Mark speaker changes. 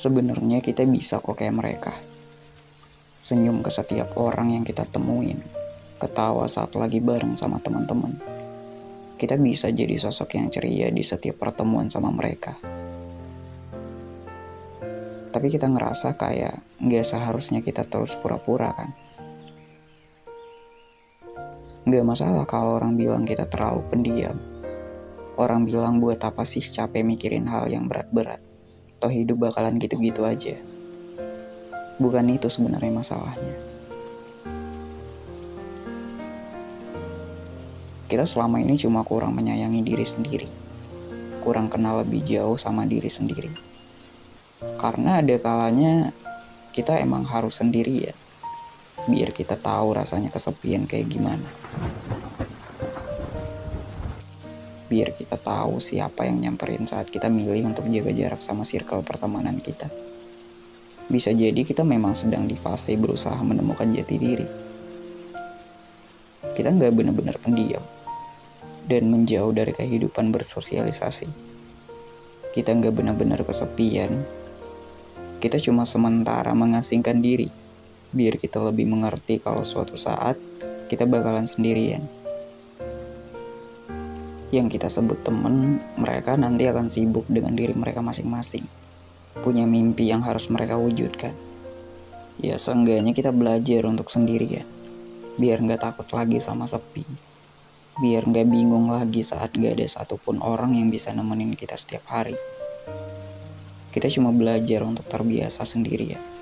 Speaker 1: Sebenarnya kita bisa kok kayak mereka. Senyum ke setiap orang yang kita temuin. Ketawa saat lagi bareng sama teman-teman. Kita bisa jadi sosok yang ceria di setiap pertemuan sama mereka. Tapi kita ngerasa kayak nggak seharusnya kita terus pura-pura kan. Nggak masalah kalau orang bilang kita terlalu pendiam. Orang bilang buat apa sih capek mikirin hal yang berat-berat. Toh hidup bakalan gitu-gitu aja. Bukan itu sebenarnya masalahnya. Kita selama ini cuma kurang menyayangi diri sendiri. Kurang kenal lebih jauh sama diri sendiri. Karena ada kalanya kita emang harus sendiri ya. Biar kita tahu rasanya kesepian kayak gimana. Biar kita tahu siapa yang nyamperin saat kita milih untuk jaga jarak sama circle pertemanan kita. Bisa jadi kita memang sedang di fase berusaha menemukan jati diri. Kita nggak benar-benar pendiam dan menjauh dari kehidupan bersosialisasi. Kita nggak benar-benar kesepian. Kita cuma sementara mengasingkan diri, biar kita lebih mengerti kalau suatu saat kita bakalan sendirian yang kita sebut temen, mereka nanti akan sibuk dengan diri mereka masing-masing. Punya mimpi yang harus mereka wujudkan. Ya seenggaknya kita belajar untuk sendirian. Biar nggak takut lagi sama sepi. Biar nggak bingung lagi saat gak ada satupun orang yang bisa nemenin kita setiap hari. Kita cuma belajar untuk terbiasa sendirian.